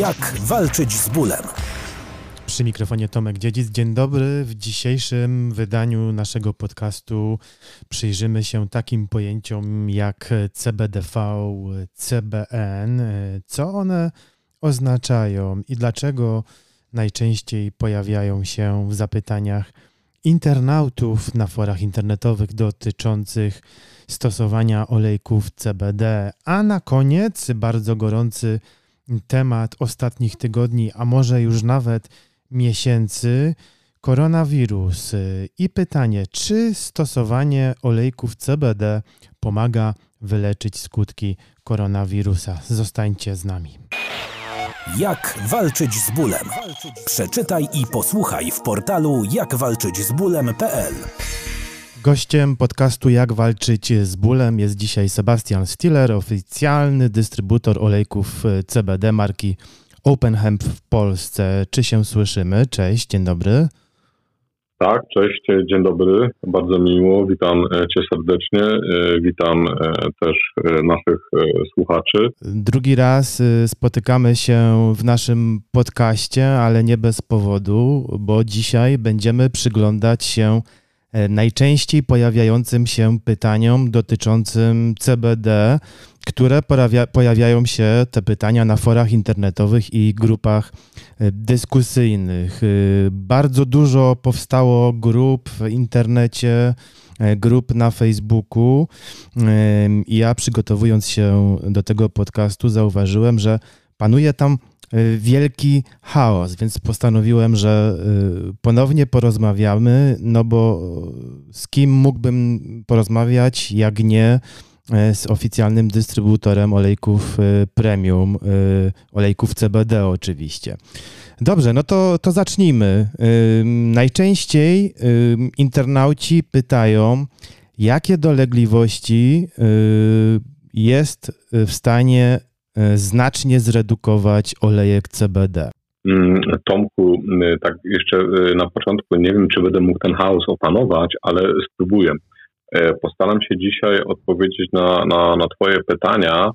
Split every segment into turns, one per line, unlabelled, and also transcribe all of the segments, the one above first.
Jak walczyć z bólem?
Przy mikrofonie Tomek Dziedzic. Dzień dobry. W dzisiejszym wydaniu naszego podcastu przyjrzymy się takim pojęciom jak CBDV, CBN, co one oznaczają i dlaczego najczęściej pojawiają się w zapytaniach internautów na forach internetowych dotyczących stosowania olejków CBD. A na koniec bardzo gorący temat ostatnich tygodni, a może już nawet miesięcy koronawirus. I pytanie, czy stosowanie olejków CBD pomaga wyleczyć skutki koronawirusa? Zostańcie z nami.
Jak walczyć z bólem? Przeczytaj i posłuchaj w portalu jakwalczyćzbólem.pl.
Gościem podcastu Jak walczyć z bólem jest dzisiaj Sebastian Stiller, oficjalny dystrybutor olejków CBD marki Open Hemp w Polsce. Czy się słyszymy? Cześć, dzień dobry.
Tak, cześć, dzień dobry, bardzo miło, witam e, Cię serdecznie, e, witam e, też naszych słuchaczy.
Drugi raz spotykamy się w naszym podcaście, ale nie bez powodu, bo dzisiaj będziemy przyglądać się najczęściej pojawiającym się pytaniom dotyczącym CBD, które pojawia, pojawiają się te pytania na forach internetowych i grupach e, dyskusyjnych. E, bardzo dużo powstało grup w internecie, e, grup na Facebooku ja przygotowując się do tego podcastu zauważyłem, że panuje tam wielki chaos, więc postanowiłem, że ponownie porozmawiamy, no bo z kim mógłbym porozmawiać, jak nie z oficjalnym dystrybutorem olejków premium, olejków CBD oczywiście. Dobrze, no to, to zacznijmy. Najczęściej internauci pytają, jakie dolegliwości jest w stanie znacznie zredukować olejek CBD.
Mm, Tomku, tak jeszcze na początku nie wiem, czy będę mógł ten chaos opanować, ale spróbuję. E, postaram się dzisiaj odpowiedzieć na, na, na Twoje pytania.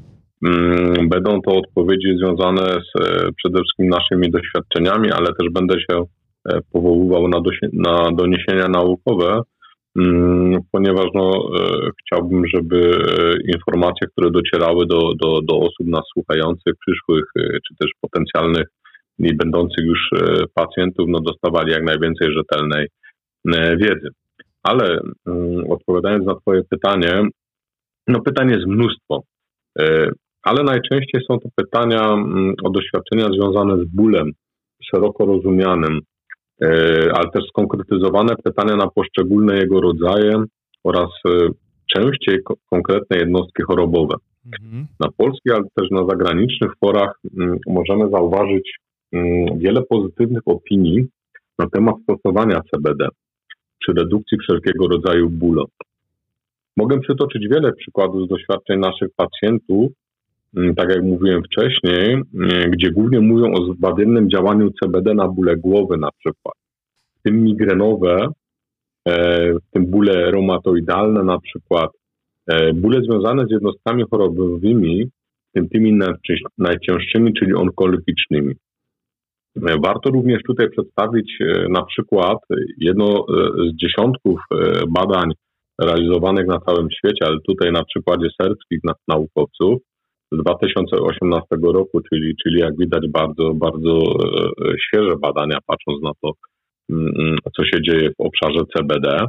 Mm, będą to odpowiedzi związane z e, przede wszystkim naszymi doświadczeniami, ale też będę się e, powoływał na, na doniesienia naukowe, ponieważ no, chciałbym, żeby informacje, które docierały do, do, do osób nas słuchających, przyszłych czy też potencjalnych i będących już pacjentów, no, dostawali jak najwięcej rzetelnej wiedzy. Ale mm, odpowiadając na Twoje pytanie, no pytań jest mnóstwo, e, ale najczęściej są to pytania mm, o doświadczenia związane z bólem szeroko rozumianym, e, ale też skonkretyzowane pytania na poszczególne jego rodzaje oraz e, częściej konkretne jednostki chorobowe. Mhm. Na polskich, ale też na zagranicznych forach mm, możemy zauważyć wiele pozytywnych opinii na temat stosowania CBD przy redukcji wszelkiego rodzaju bólu. Mogę przytoczyć wiele przykładów z doświadczeń naszych pacjentów, mm, tak jak mówiłem wcześniej, mm, gdzie głównie mówią o zbawiennym działaniu CBD na bóle głowy na przykład, w tym migrenowe, e, w tym bóle reumatoidalne na przykład, e, bóle związane z jednostkami chorobowymi, tymi najcięższymi, czyli onkologicznymi. Warto również tutaj przedstawić e, na przykład jedno e, z dziesiątków e, badań realizowanych na całym świecie, ale tutaj na przykładzie serbskich naukowców 2018 roku, czyli, czyli jak widać bardzo, bardzo świeże badania, patrząc na to, mm, mm, co się dzieje w obszarze CBD.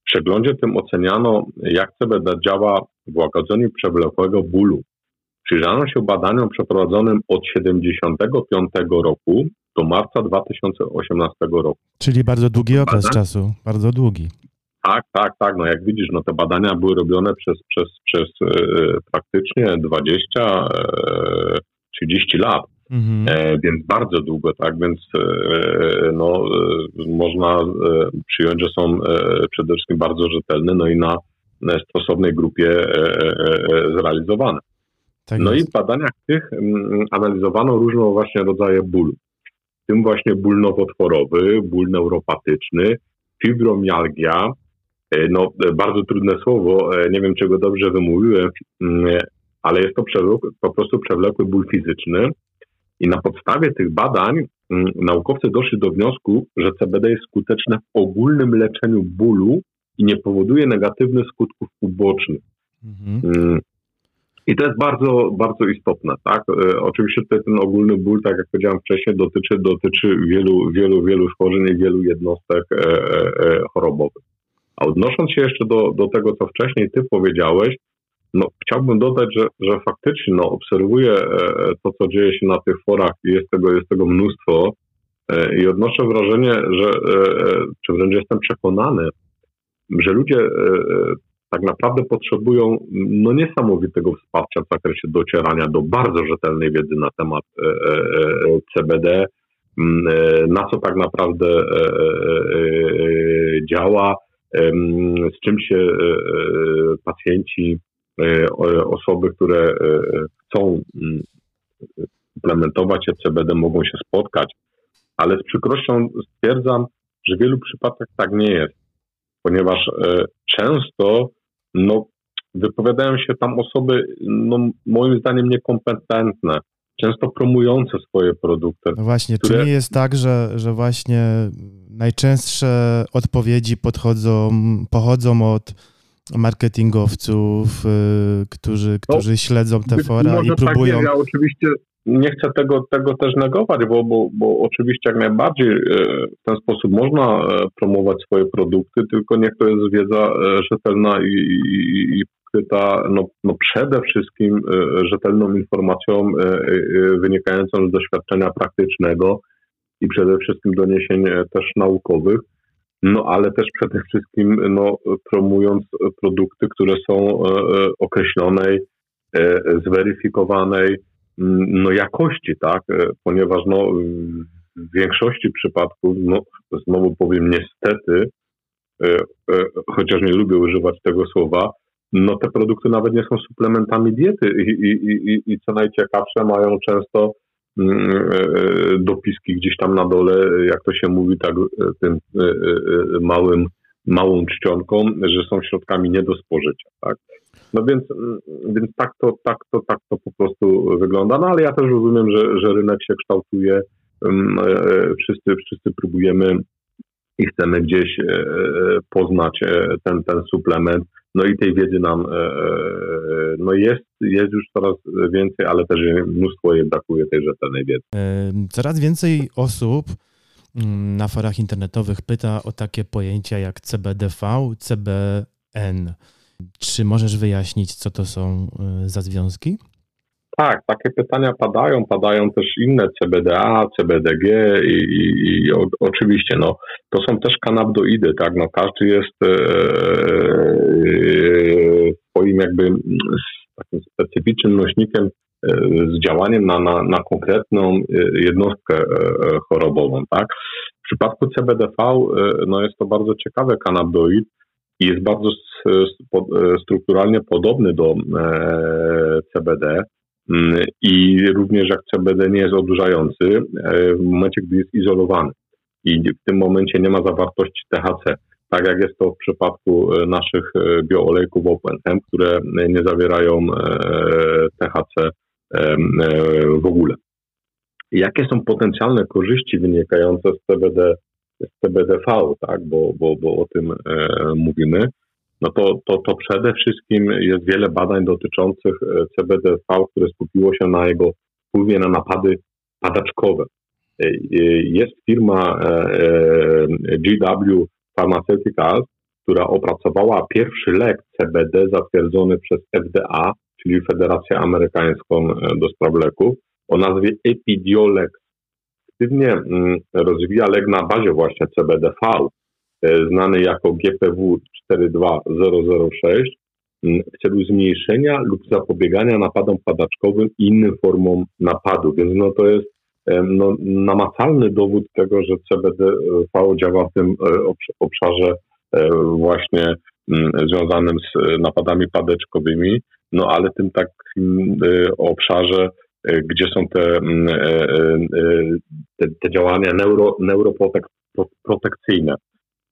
W przeglądzie tym oceniano, jak CBD działa w łagodzeniu przewlekłego bólu Przyjrzano się badaniom przeprowadzonym od 1975 roku do marca 2018 roku.
Czyli bardzo długi okres Badań? czasu, bardzo długi.
Tak, tak, tak. No jak widzisz, no te badania były robione przez, przez, przez e, praktycznie 20, e, 30 lat. Mhm. E, więc bardzo długo, tak, więc e, no, e, można e, przyjąć, że są przede wszystkim bardzo rzetelne, no i na stosownej grupie zrealizowane. Tak no jest. i w badaniach tych mm, analizowano różne właśnie rodzaje bólu. W tym właśnie ból nowotworowy, ból neuropatyczny, fibromialgia, e, no e, bardzo trudne słowo, e, nie wiem czego dobrze wymówiłem, mm, ale jest to przewlekły, po prostu przewlekły ból fizyczny I na podstawie tych badań mm, naukowcy doszli do wniosku, że CBD jest skuteczne w ogólnym leczeniu bólu i nie powoduje negatywnych skutków ubocznych. Mhm. Mm. I to jest bardzo, bardzo istotne, tak? E, oczywiście tutaj ten ogólny ból, tak jak powiedziałem wcześniej, dotyczy, dotyczy wielu, wielu, wielu schorzeń i wielu jednostek e, e, chorobowych. A odnosząc się jeszcze do, do tego, co wcześniej ty powiedziałeś, no, chciałbym dodać, że, że faktycznie no, obserwuję to, co dzieje się na tych forach i jest tego, jest tego mnóstwo i odnoszę wrażenie, że, czy wręcz jestem przekonany, że ludzie tak naprawdę potrzebują no, niesamowitego wsparcia w zakresie docierania do bardzo rzetelnej wiedzy na temat e, e, e, CBD, na co tak naprawdę działa, z czym się pacjenci, osoby, które chcą implementować CBD mogą się spotkać, ale z przykrością stwierdzam, że w wielu przypadkach tak nie jest, ponieważ często no, wypowiadają się tam osoby, no, moim zdaniem, niekompetentne, często promujące swoje produkty.
No właśnie, które... czy nie jest tak, że, że właśnie najczęstsze odpowiedzi podchodzą, pochodzą od marketingowców, yy, którzy, którzy no, śledzą te fora i próbują... Tak,
ja oczywiście nie chcę tego, tego też negować, bo, bo, bo oczywiście jak najbardziej e, w ten sposób można e, promować swoje produkty, tylko niech to jest wiedza e, rzetelna i, i, i pokryta no, no przede wszystkim rzetelną informacją wynikającą z doświadczenia praktycznego i przede wszystkim doniesień też naukowych, no ale też przede wszystkim no, promując produkty, które są określonej, zweryfikowanej, no, jakości, tak? E, ponieważ no, w większości przypadków, no, znowu powiem niestety, e, e, chociaż nie lubię używać tego słowa, no te produkty nawet nie są suplementami diety i, i, i, i co najciekawsze mają często mm, dopiski gdzieś tam na dole, jak to się mówi tak tym małym, małą czcionką, że są środkami nie do spożycia, tak? No więc, mm, więc tak, to, tak, to, tak to po prostu wygląda. No ale ja też rozumiem, że, że rynek się kształtuje. Mm, e, e, wszyscy, wszyscy próbujemy i chcemy gdzieś e, poznać ten, ten suplement. No i tej wiedzy nam no jest, jest już coraz więcej, ale też mnóstwo jej brakuje tej rzetelnej wiedzy.
Coraz więcej osób mm, na forach internetowych pyta o takie pojęcia jak CBDV, CBN. Czy możesz wyjaśnić, co to są za związki?
Tak, takie pytania padają, padają też inne CBDA, CBDG i, i, i o, oczywiście no, to są też kanabdoidy, tak, no każdy jest e, e, swoim jakby takim specyficznym nośnikiem e, z działaniem na, na, na konkretną e, jednostkę e, chorobową, tak. W przypadku CBDV no jest to bardzo ciekawy kanabdoid, i jest bardzo strukturalnie podobny do e, CBD mm, i również jak CBD nie jest odurzający e, w momencie, gdy jest izolowany. I w tym momencie nie ma zawartości THC, tak jak jest to w przypadku e, naszych bioolejków OpenHemp, które nie zawierają THC w ogóle. Jakie są potencjalne korzyści wynikające z CBD z CBDV, tak, bo, bo, bo o tym e, mówimy, no to, to, to przede wszystkim jest wiele badań dotyczących e, CBDV, które skupiło się na jego wpływie na napady padaczkowe. E, e, jest firma GW Pharmaceuticals, która opracowała pierwszy lek CBD zatwierdzony przez FDA, czyli Federację Amerykańską do spraw leków, o nazwie Epidiolex. Aktywnie mm, rozwija lek na bazie właśnie CBDV, znany jako GPW 42006 mm, w celu zmniejszenia lub zapobiegania napadom padaczkowym i innym formom napadu. Więc no to jest e, no, namacalny dowód tego, że CBDV działa w tym e, obszarze właśnie związanym z napadami padeczkowymi, no ale tym takim obszarze E, gdzie są te, e, e, te, te działania neuro, neuroprotekcyjne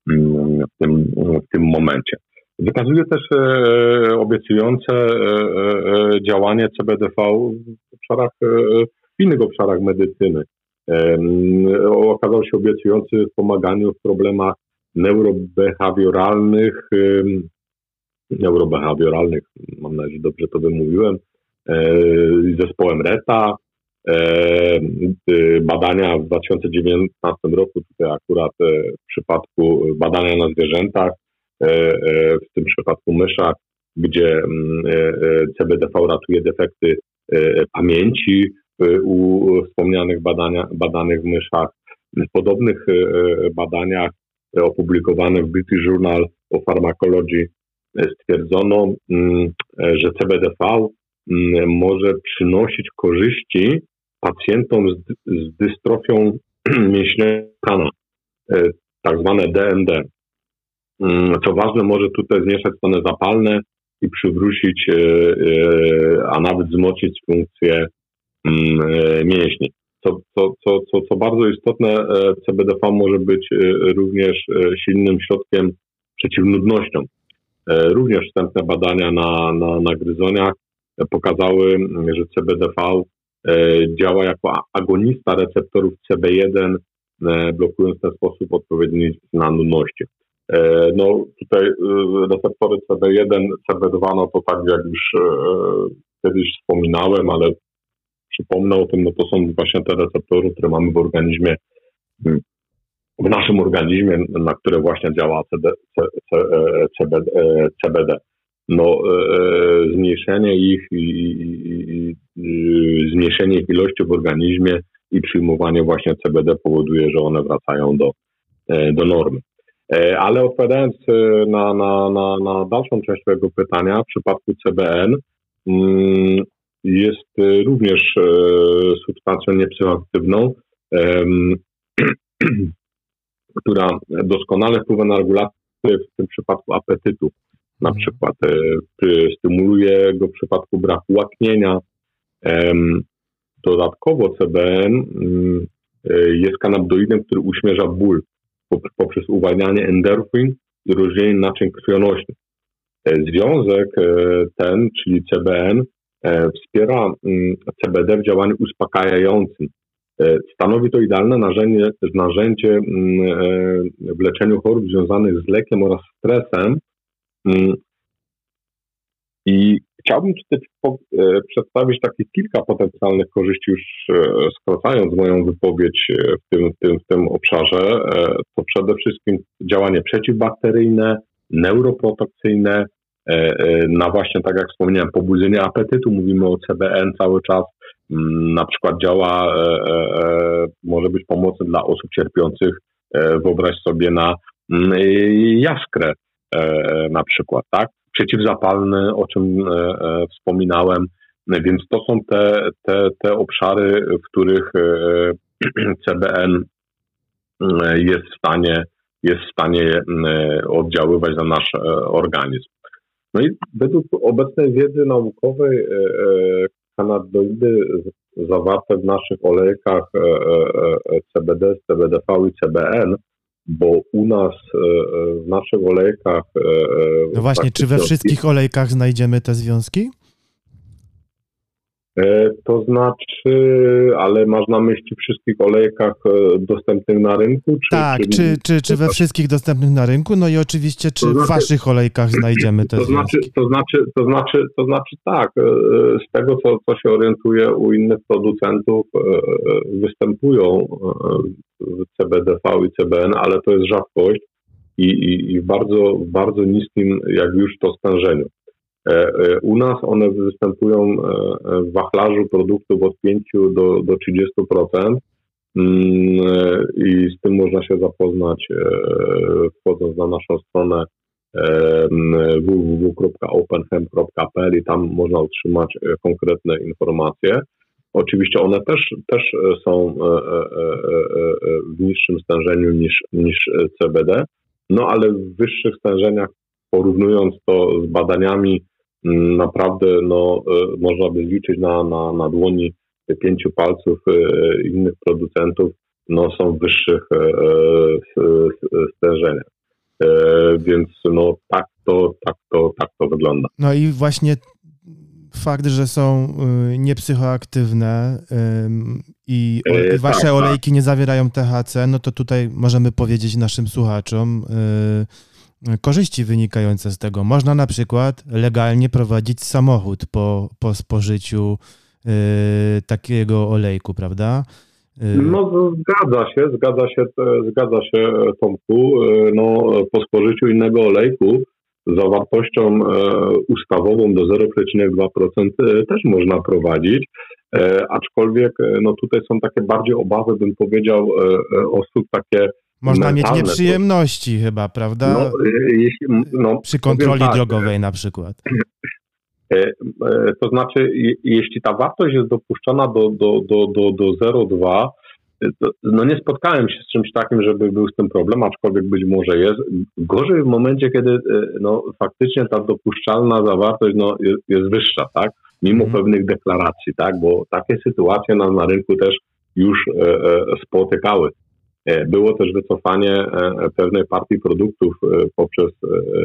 w tym, w tym momencie. Wykazuje też obiecujące działanie CBDV w obszarach w innych obszarach medycyny. Okazał się obiecujący w pomaganiu w problemach neurobehawioralnych, neurobehawioralnych, mam nadzieję, że dobrze to wymówiłem, zespołem RETA, badania w 2019 roku, tutaj akurat w przypadku badania na zwierzętach, w tym przypadku myszach, gdzie CBDV ratuje defekty pamięci u wspomnianych badania, badanych myszach. W podobnych badaniach opublikowanych w British Journal of Pharmacology stwierdzono, że CBDV może przynosić korzyści pacjentom z, z dystrofią mięśnia pana, tak zwane DND. Co ważne, może tutaj zmniejszać stany zapalne i przywrócić, a nawet wzmocnić funkcję mięśni. Co, co, co, co, co bardzo istotne, CBDV może być również silnym środkiem przeciw nudnościom. Również wstępne badania na, na, na gryzoniach pokazały, że CBDV działa jako agonista receptorów CB1, blokując w ten sposób odpowiedni na nudności. No tutaj receptory CB1, CB2, no to tak jak już kiedyś wspominałem, ale przypomnę o tym, no to są właśnie te receptory, które mamy w organizmie, w naszym organizmie, na które właśnie działa CD, CBD. No, zmniejszenie ich i, i, i zmniejszenie ich ilości w organizmie i przyjmowanie właśnie CBD powoduje, że one wracają do, do normy. Ale odpowiadając na, na, na, na dalszą część tego pytania, w przypadku CBN, jest e, również e, substancją niepsychoaktywną, która doskonale wpływa na regulację w tym przypadku apetytu. Na mhm. przykład e, stymuluje go w przypadku braku łaknienia. Dodatkowo CBN mm, jest kanabdoidem, który uśmierza ból poprzez uwalnianie endorfin i rozdzielenie naczyń krwionośnych. Związek ten, czyli CBN, E, wspiera mm, CBD w działaniu uspokajającym. E, stanowi to idealne narzędzie, narzędzie mm, e, w leczeniu chorób związanych z lekiem oraz stresem. Mm, I chciałbym tutaj przedstawić takich kilka potencjalnych korzyści, już skracając moją wypowiedź w tym, w tym, w tym obszarze. To przede wszystkim działanie przeciwbakteryjne, neuroprotekcyjne, E, e, na właśnie, tak jak wspomniałem, pobudzenie apetytu. Mówimy o CBN cały czas. Mm, na przykład działa, e, może być pomocny dla osób cierpiących, wyobraź sobie na mm, jaskrę na przykład, tak? Przeciwzapalny, o czym wspominałem. Więc to są te, te, te obszary, w których CBN jest w stanie, jest w stanie oddziaływać na nasz organizm. No i według obecnej wiedzy naukowej e, e, kanadoidy zawarte w naszych olejkach e, CBD, CBDV i CBN, bo u nas w naszych olejkach.
No właśnie, czy we wszystkich olejkach znajdziemy te związki?
E, to znaczy, ale masz na myśli wszystkich olejkach e, dostępnych na rynku?
Czy, tak, czy, czy, czy, czy we wszystkich dostępnych na rynku? No i oczywiście, czy znaczy, w waszych olejkach znajdziemy te
to znaczy, to znaczy, to znaczy, to znaczy tak, e, z tego co, co się orientuję u innych producentów występują w CBDV i CBN, ale to jest rzadkość i, i, i w bardzo, bardzo niskim jak już to stężeniu. E, e, u nas one występują e, w wachlarzu produktów od 5 do, do 30%. Mm, I z tym można się zapoznać wchodząc na naszą stronę www.openhem.pl i tam można otrzymać konkretne informacje. Oczywiście one też, też są w niższym stężeniu niż, niż CBD, no ale w wyższych stężeniach, porównując to z badaniami naprawdę no, e, można by zliczyć na, na, na dłoni pięciu palców e, innych producentów, no, są w wyższych e, stężeniach. Więc no, tak, to, tak, to, tak to wygląda.
No i właśnie fakt, że są niepsychoaktywne i wasze tak, olejki tak. nie zawierają THC, no to tutaj możemy powiedzieć naszym słuchaczom korzyści wynikające z tego. Można na przykład legalnie prowadzić samochód po, po spożyciu takiego olejku, prawda?
Y, no zgadza się, zgadza się, zgadza się Tomku. Y, no, po spożyciu innego olejku zawartością e, ustawową do 0,2% e, też można prowadzić, e, aczkolwiek no tutaj są takie bardziej obawy, bym powiedział, osób takie
można mieć nieprzyjemności to... chyba, prawda? No, jeśli, no, Przy kontroli tak, drogowej na przykład.
To znaczy, jeśli ta wartość jest dopuszczona do, do, do, do, do 0,2, no nie spotkałem się z czymś takim, żeby był z tym problem, aczkolwiek być może jest. Gorzej w momencie, kiedy e, no, faktycznie ta dopuszczalna zawartość no, jest, jest wyższa, tak? Mimo mm. pewnych deklaracji, tak? Bo takie sytuacje nam na rynku też już e, e, spotykały. E, było też wycofanie e, pewnej partii produktów e, poprzez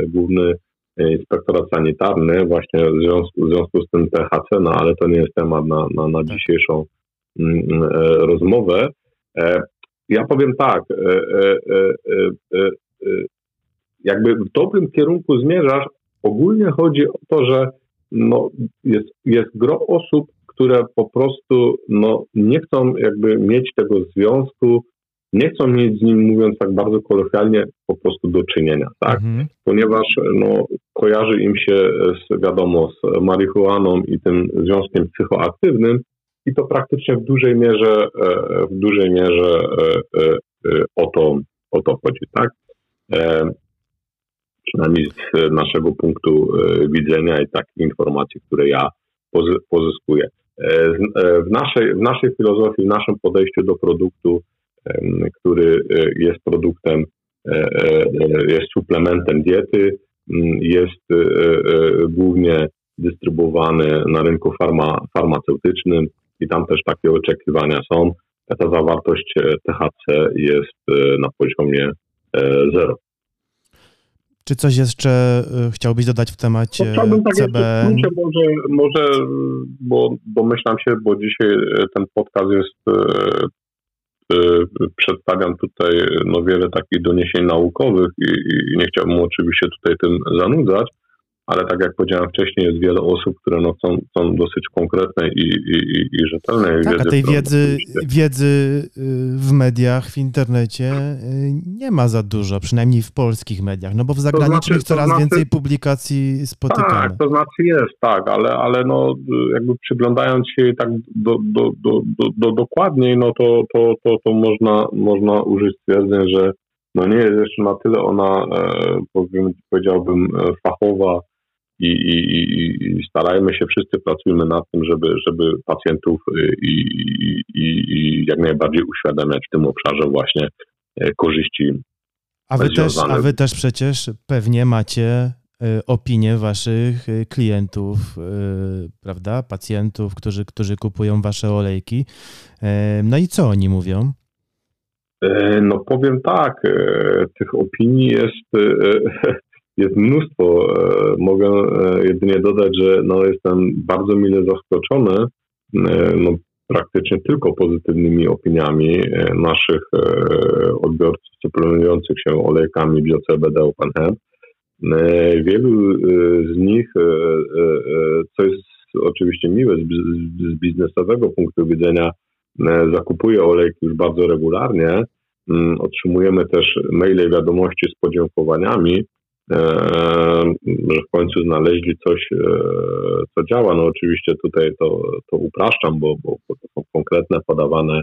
główny inspektorat sanitarny właśnie w związku, w związku z tym THC, no ale to nie jest temat na, na, na tak. dzisiejszą mm, rozmowę. Ja powiem tak, jakby w dobrym kierunku zmierzasz. Ogólnie chodzi o to, że no, jest, jest gro osób, które po prostu no, nie chcą jakby mieć tego związku, nie chcą mieć z nim, mówiąc tak bardzo kolokwialnie, po prostu do czynienia, tak? Mhm. Ponieważ no, kojarzy im się z, wiadomo, z marihuaną i tym związkiem psychoaktywnym, i to praktycznie w dużej mierze, e, w dużej mierze e, e, o to, o to chodzi, tak? Przynajmniej z naszego punktu widzenia i takich informacji, które ja pozyskuję. W naszej, w naszej filozofii, w naszym podejściu do produktu, który jest produktem, jest suplementem diety, jest głównie dystrybuowany na rynku farma, farmaceutycznym, i tam też takie oczekiwania są. Ta zawartość e, THC jest e, na poziomie e, zero.
Czy coś jeszcze chciałbyś dodać w temacie no, Chciałbym tak CBN?
może, może bo domyślam się, bo dzisiaj ten podcast jest przedstawiam tutaj no, wiele takich doniesień naukowych i, i nie chciałbym oczywiście tutaj tym zanudzać, ale tak jak powiedziałem wcześniej, jest wiele osób, które no chcą, chcą dosyć konkretnej i, i, i rzetelnej
tak, wiedzy. A tej wiedzy, wiedzy w mediach, w internecie y, nie ma za dużo, przynajmniej w polskich mediach, no bo w zagranicznych to znaczy, coraz znaczy, więcej publikacji spotykamy.
Tak, to znaczy jest, tak, ale, ale no jakby przyglądając się tak do, do, do, do, do dokładniej, no to, to, to, to można, można użyć stwierdzeń, że no nie jest jeszcze na tyle ona, e, powiem, powiedziałbym, e, fachowa, i, i, i starajmy się, wszyscy pracujemy nad tym, żeby, żeby pacjentów y, i, i, jak najbardziej uświadamiać w tym obszarze właśnie e, korzyści.
A wy, też, a wy też przecież pewnie macie e, opinie waszych e, klientów, prawda, pacjentów, którzy, którzy kupują wasze olejki. No i co oni mówią?
No powiem tak, tych opinii jest jest mnóstwo. E, mogę e, jedynie dodać, że no, jestem bardzo mile zaskoczony e, no, praktycznie tylko pozytywnymi opiniami naszych odbiorców suplementujących się olejkami bio-CBD Open Hand. Wielu z nich, co jest oczywiście miłe z biznesowego punktu widzenia, zakupuje olejki już bardzo regularnie. Mm, otrzymujemy też maile i wiadomości z podziękowaniami że w końcu znaleźli coś, e, co działa. No oczywiście tutaj to, to upraszczam, bo, bo, są konkretne, podawane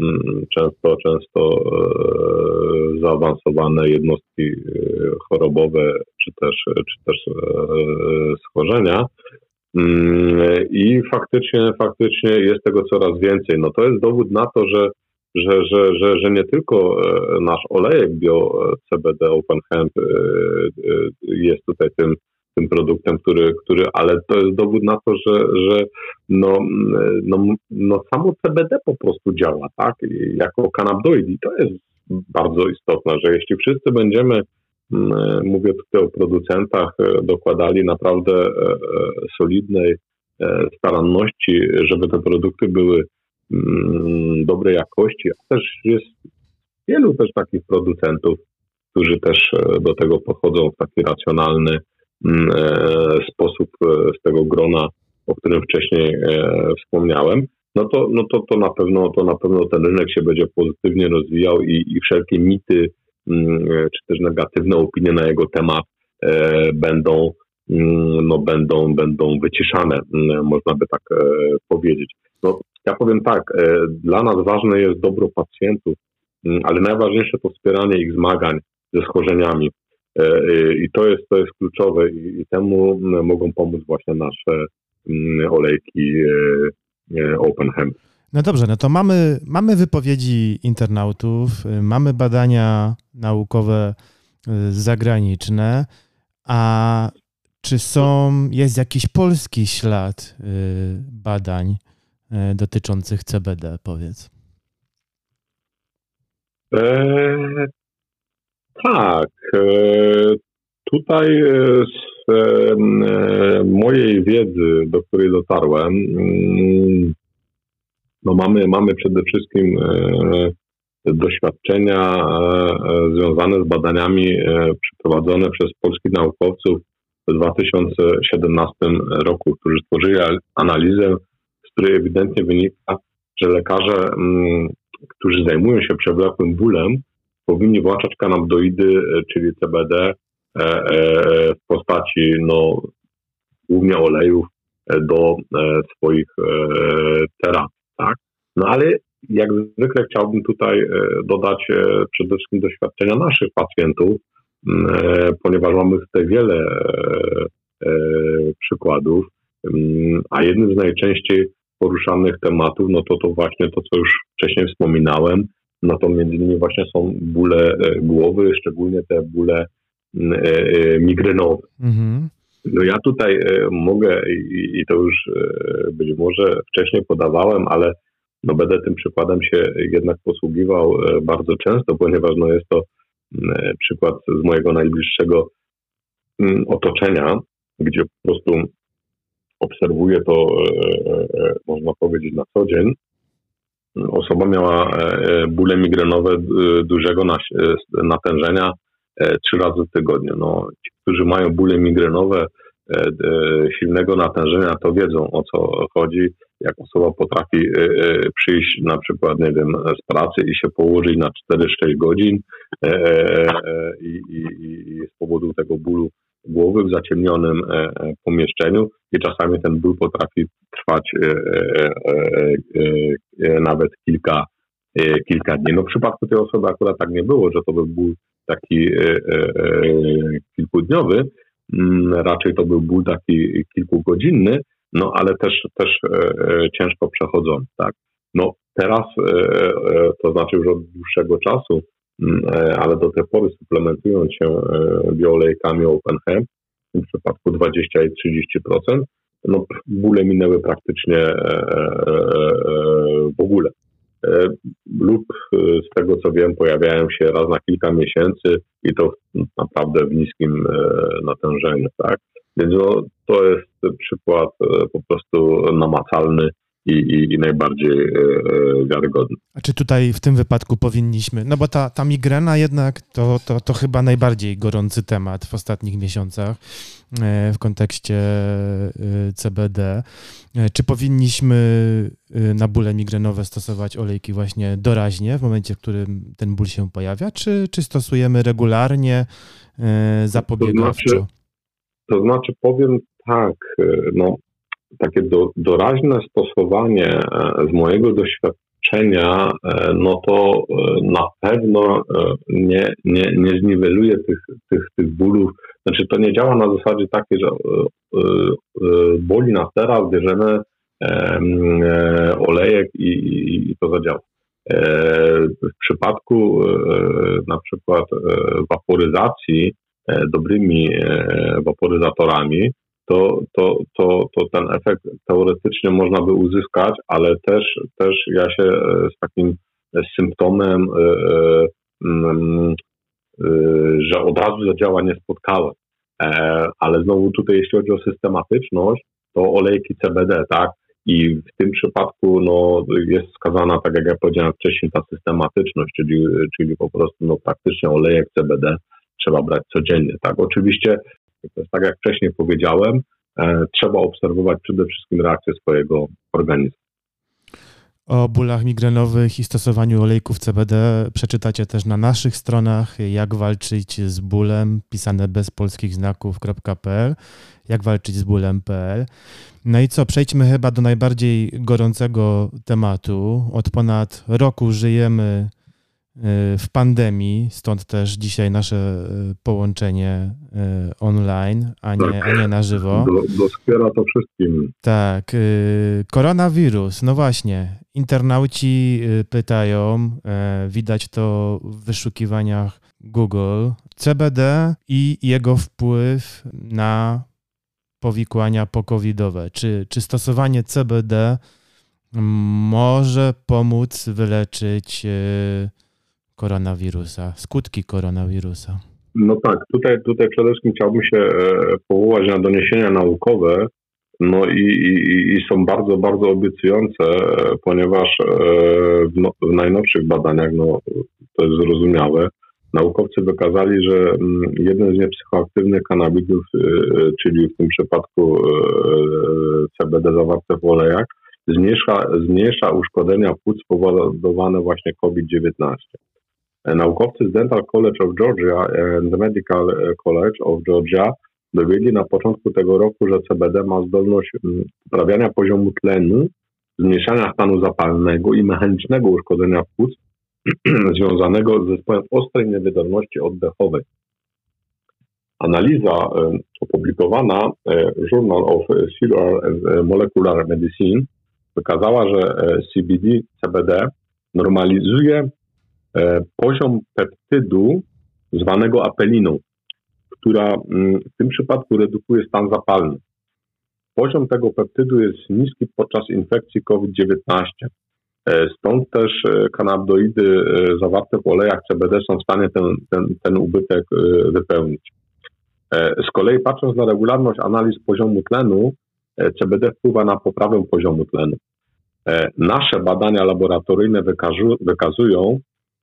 mm, często, często e, zaawansowane jednostki chorobowe, czy też, czy też schorzenia. Mm, I faktycznie, faktycznie jest tego coraz więcej. No to jest dowód na to, że że, że, że, że nie tylko e, nasz olejek bio e, CBD Open Hemp e, jest tutaj tym, tym produktem, który, który, ale to jest dowód na to, że, że no, no, no samo CBD po prostu działa, tak? Jako kanabdoid i to jest bardzo istotne, że jeśli wszyscy będziemy, mówię tutaj o producentach, dokładali naprawdę solidnej staranności, żeby te produkty były mm, dobrej jakości, a też jest wielu też takich producentów, którzy też do tego podchodzą w taki racjonalny mm, sposób z tego grona, o którym wcześniej wspomniałem no to, no to, to na pewno to na pewno ten rynek się będzie pozytywnie rozwijał i, i wszelkie mity mm, czy też negatywne opinie na jego temat e, będą, mm, no, będą, będą wyciszane, mm, można by tak e, powiedzieć. No, ja powiem tak, e, dla nas ważne jest dobro pacjentów, ale najważniejsze to wspieranie ich zmagań ze schorzeniami. I to jest, to jest kluczowe i, temu mogą pomóc właśnie nasze olejki OpenHemp.
No dobrze, no to mamy, mamy wypowiedzi internautów, y, mamy badania naukowe y, zagraniczne, a czy są, jest jakiś polski ślad y, badań dotyczących CBD, powiedz?
E, tak. E, tutaj z e, mojej wiedzy, do której dotarłem, mm, no mamy, mamy przede wszystkim e, doświadczenia e, związane z badaniami przeprowadzone przez polskich naukowców w 2017 roku, którzy stworzyli analizę, z której ewidentnie wynika, że lekarze, mm, którzy zajmują się przewlekłym bólem, powinni włączać kanabinoidy, czyli CBD, E, e, w postaci no, głównie olejów e, do swoich terapii. Tak? No ale jak zwykle chciałbym tutaj dodać przede wszystkim doświadczenia naszych pacjentów, ponieważ mamy tutaj wiele przykładów, a jednym z najczęściej poruszanych tematów, no to to właśnie to, co już wcześniej wspominałem, no to między innymi właśnie są bóle głowy, szczególnie te bóle E, e, migrenowe. Mhm. No ja tutaj e, mogę i, i to już być może wcześniej podawałem, ale no będę tym przykładem się jednak posługiwał bardzo często, ponieważ no jest to przykład z mojego najbliższego otoczenia, gdzie po prostu obserwuję to, można powiedzieć, na co dzień. Osoba miała bóle migrenowe dużego natężenia E, trzy razy w tygodniu. No, ci, którzy mają bóle migrenowe, e, e, silnego natężenia, to wiedzą o co chodzi. Jak osoba potrafi przyjść na przykład, nie wiem, z pracy i się położyć na 4-6 godzin i, i, i z powodu tego bólu głowy w zaciemnionym pomieszczeniu i czasami ten ból potrafi trwać nawet kilka, kilka dni. No w przypadku tej osoby akurat tak nie było, że to był ból taki e, e, e, kilkudniowy, mm, raczej to był ból taki kilkugodzinny, no ale też, też ciężko przechodzony, tak. No teraz, to znaczy już od dłuższego czasu, ale do tej pory suplementując się bioolejkami OpenHemp, w tym przypadku 20 i 30%, no bóle minęły praktycznie w ogóle. E, lub e, z tego co wiem pojawiają się raz na kilka miesięcy i to naprawdę w niskim e, natężeniu, tak? Więc no, to jest przykład po prostu namacalny i, i, i najbardziej e, e, wiarygodny.
A czy tutaj w tym wypadku powinniśmy, no bo ta, ta migrena jednak to, to, to chyba najbardziej gorący temat w ostatnich miesiącach e, w kontekście CBD. Czy powinniśmy na bóle migrenowe stosować olejki właśnie doraźnie w momencie, w którym ten ból się pojawia, czy, czy stosujemy regularnie, zapobiegawczo?
To znaczy, to znaczy powiem tak, no takie do, doraźne stosowanie e, z mojego doświadczenia, e, no to e, na pewno nie, nie, nie zniweluje tych, tych, tych bólów. Znaczy to nie działa na zasadzie takiej, że boli nas teraz, bierzemy olejek i, i, i to zadziała. W przypadku na przykład waporyzacji dobrymi waporyzatorami, to, to, to, to ten efekt teoretycznie można by uzyskać, ale też, też ja się e, z takim symptomem, e, e, mm, że od razu zadziała nie spotkałem. Ale znowu tutaj, jeśli chodzi o systematyczność, to olejki CBD, tak? I w tym przypadku no, jest wskazana, tak jak ja powiedziałem wcześniej, ta systematyczność, czyli, czyli po prostu no, praktycznie olejek CBD trzeba brać codziennie. Tak? Oczywiście, to jest tak jak wcześniej powiedziałem, e, trzeba obserwować przede wszystkim reakcję swojego organizmu.
O bólach migrenowych i stosowaniu olejków CBD przeczytacie też na naszych stronach jak walczyć z bólem, pisane bez polskich znaków.pl, jak walczyć z bólem.pl. No i co, przejdźmy chyba do najbardziej gorącego tematu. Od ponad roku żyjemy w pandemii, stąd też dzisiaj nasze y, połączenie y, online, a nie, tak. a nie na żywo.
Doskwiera to wszystkim.
Tak. Koronawirus, no właśnie. Internauci pytają, widać to w wyszukiwaniach Google, CBD i jego wpływ na powikłania pokowidowe. Czy, czy stosowanie CBD może pomóc wyleczyć koronawirusa, skutki koronawirusa?
No tak, tutaj, tutaj przede wszystkim chciałbym się e, powołać na doniesienia naukowe, no i, i, i są bardzo, bardzo obiecujące, e, ponieważ e, w, no, w najnowszych badaniach, no to jest zrozumiałe, naukowcy wykazali, że mm, jeden z niepsychoaktywnych kanabidów, czyli w tym przypadku CBD zawarte w olejach, zmniejsza, zmniejsza uszkodzenia płuc spowodowane właśnie COVID-19. Naukowcy z Dental College of Georgia and the Medical College of Georgia dowiedzieli na początku tego roku, że CBD ma zdolność mm, poprawiania poziomu tlenu, zmniejszania stanu zapalnego i mechanicznego uszkodzenia płuc związanego z zespołem ostrej niewydolności oddechowej. Analiza e, opublikowana e, Journal of Cellular and Molecular Medicine wykazała, że e, CBD, CBD normalizuje E, poziom peptydu zwanego apeliną, która mm, w tym przypadku redukuje stan zapalny. Poziom tego peptydu jest niski podczas infekcji COVID-19. E, stąd też e, kanabinoidy zawarte w olejach CBD są w stanie ten, ten, ten ubytek wypełnić. Z kolei patrząc na regularność analiz poziomu tlenu, CBD wpływa na poprawę poziomu tlenu. Nasze badania laboratoryjne wykazują,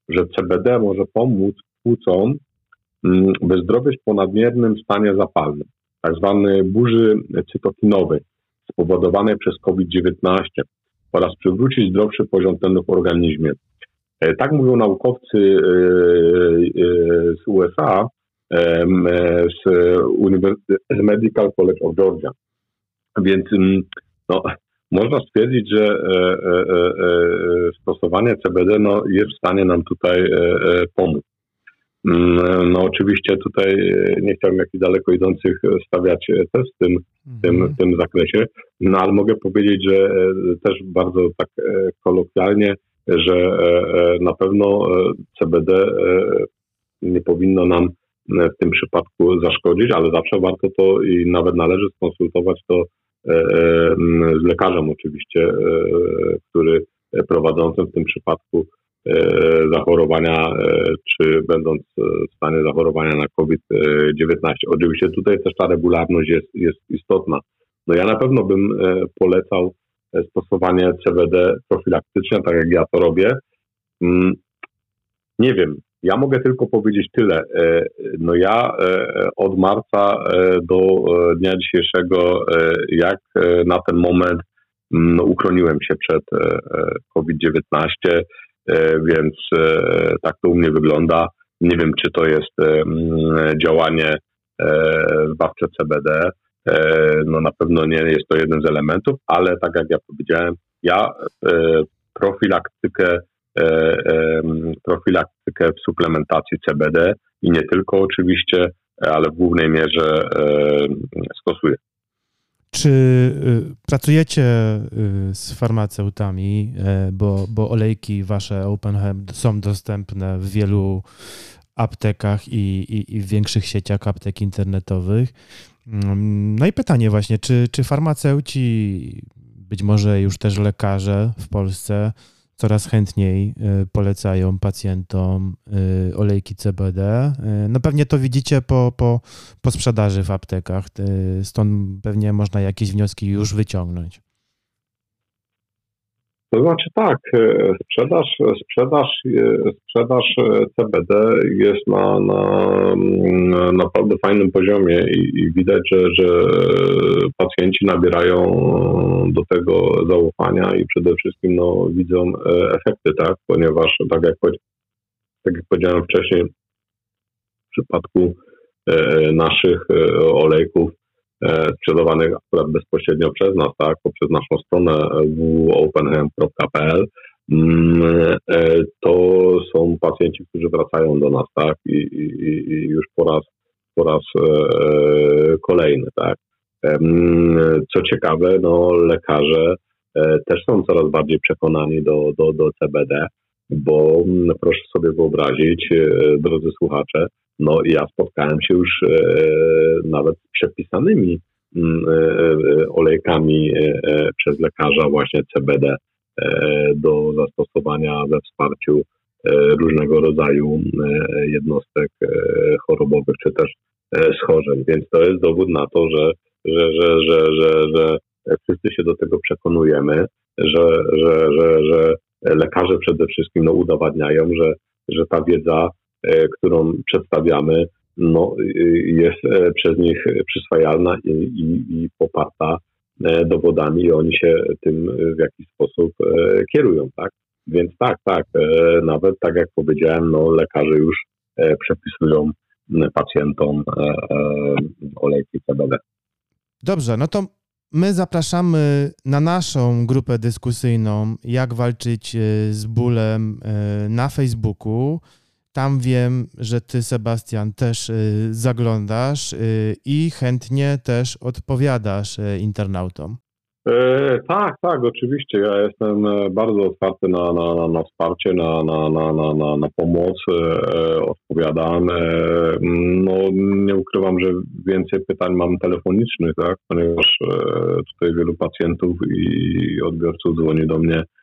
że CBD może pomóc płucom mm, wyzdrowieć po nadmiernym stanie zapalnym, tak burzy cytokinowej spowodowanej przez COVID-19 oraz przywrócić zdrowszy poziom tlenu w organizmie. E, tak mówią naukowcy e, e, z USA, z Medical College of Georgia. Więc mm, no, można stwierdzić, że e, e, e, stosowanie CBD no, jest w stanie nam tutaj pomóc. Mm, no oczywiście tutaj nie chciałbym jakichś daleko idących stawiać test w tym, w tym, w tym zakresie, no ale mogę powiedzieć, że też bardzo tak kolokwialnie, że na pewno CBD nie powinno nam w tym przypadku zaszkodzić, ale zawsze warto to i nawet należy skonsultować to z lekarzem oczywiście, e, który prowadzącym w tym przypadku zachorowania, czy będąc w stanie zachorowania na COVID-19. Oczywiście tutaj też ta regularność jest, jest istotna. No ja na pewno bym polecał stosowanie CBD profilaktycznie, tak jak ja to robię. Mm, nie wiem, ja mogę tylko powiedzieć tyle. E, no ja e, od marca e, do dnia dzisiejszego, jak na ten moment no, uchroniłem się przed COVID-19, więc tak to u mnie wygląda. Nie wiem, czy to jest działanie zbawcze CBD. No na pewno nie jest to jeden z elementów, ale tak jak ja powiedziałem, ja profilaktykę profilaktykę w suplementacji CBD i nie tylko oczywiście, ale w głównej mierze e, stosuję.
Czy y, pracujecie y, z farmaceutami, bo, bo olejki wasze OpenHemp są dostępne w wielu aptekach i, i, i w większych sieciach aptek internetowych? Mm, no i pytanie właśnie, czy, czy farmaceuci, być może już też lekarze w Polsce, coraz chętniej polecają pacjentom olejki CBD. No pewnie to widzicie po, po, po sprzedaży w aptekach, stąd pewnie można jakieś wnioski już wyciągnąć.
To znaczy tak, e, sprzedaż, sprzedaż, e, sprzedaż e, CBD jest na, na, na naprawdę fajnym poziomie i, i, widać, że, że pacjenci nabierają do tego zaufania i przede wszystkim no, widzą efekty, tak? Ponieważ tak jak, tak jak powiedziałem wcześniej, w przypadku naszych olejków sprzedawanych akurat bezpośrednio przez nas, tak, poprzez naszą stronę www.openhem.pl mm, e, to są pacjenci, którzy wracają do nas, tak, i, i, i już po raz, po raz e, kolejny, tak. Mm, co ciekawe, no, lekarze też są coraz bardziej przekonani do, do, do CBD, bo mm, proszę sobie wyobrazić, drodzy słuchacze, no ja spotkałem się już e, nawet z przepisanymi mm, e, e, olejkami przez lekarza właśnie CBD do zastosowania we wsparciu różnego rodzaju jednostek chorobowych czy też schorzeń. Więc to jest dowód na to, że, że, że, że, że, że wszyscy się do tego przekonujemy, że, że, że, że lekarze przede wszystkim no, udowadniają, że, że ta wiedza którą przedstawiamy, no, jest e, przez nich przyswajalna i, i, i poparta e, dowodami i oni się tym w jakiś sposób kierują, tak? Więc tak, tak, nawet tak jak powiedziałem, no, lekarze już przepisują pacjentom olejki CBD.
Dobrze, no to my zapraszamy na naszą grupę dyskusyjną, jak walczyć z bólem na Facebooku. Tam wiem, że ty, Sebastian, też y, zaglądasz y, i chętnie też odpowiadasz y, internautom.
E, tak, tak, oczywiście. Ja jestem e, bardzo otwarty na, na, na, na wsparcie, na, na, na, na, na, pomoc. E, odpowiadam. E, no, nie ukrywam, że więcej pytań mam telefonicznych, tak, ponieważ e, tutaj wielu pacjentów i odbiorców dzwoni do mnie E,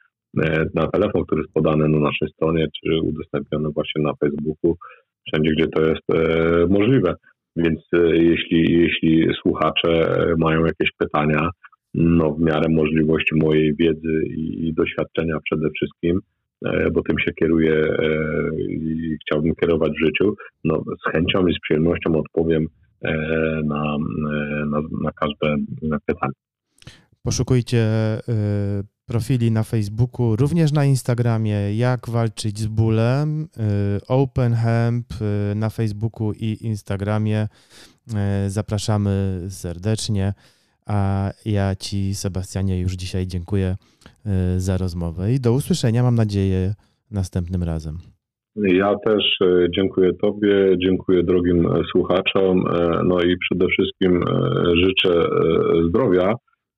na telefon, który jest podany na naszej stronie, czy udostępniony właśnie na Facebooku, wszędzie, gdzie to jest e, możliwe. Więc e, jeśli, jeśli słuchacze mają jakieś pytania, no w miarę możliwości mojej wiedzy i, i doświadczenia przede wszystkim, bo tym się kieruję i chciałbym kierować w życiu, no z chęcią i z przyjemnością odpowiem na, na, na każde pytanie.
Poszukujcie profili na Facebooku, również na Instagramie, jak walczyć z bólem, y, Open Hemp y, na Facebooku i Instagramie. Y, zapraszamy serdecznie. A ja Ci, Sebastianie, już dzisiaj dziękuję za rozmowę i do usłyszenia, mam nadzieję, następnym razem.
Ja też dziękuję Tobie, dziękuję drogim słuchaczom, no i przede wszystkim życzę zdrowia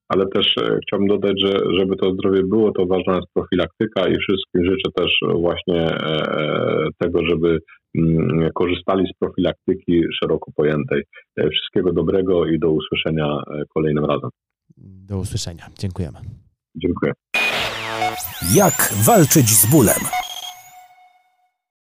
ale też e, chciałbym dodać, że żeby to zdrowie było, to ważna jest profilaktyka i wszystkim życzę też właśnie e, e, tego, żeby mm, korzystali z profilaktyki szeroko pojętej. Wszystkiego dobrego i do usłyszenia kolejnym razem.
Do usłyszenia. Dziękujemy.
Dziękuję.
Jak walczyć z bólem?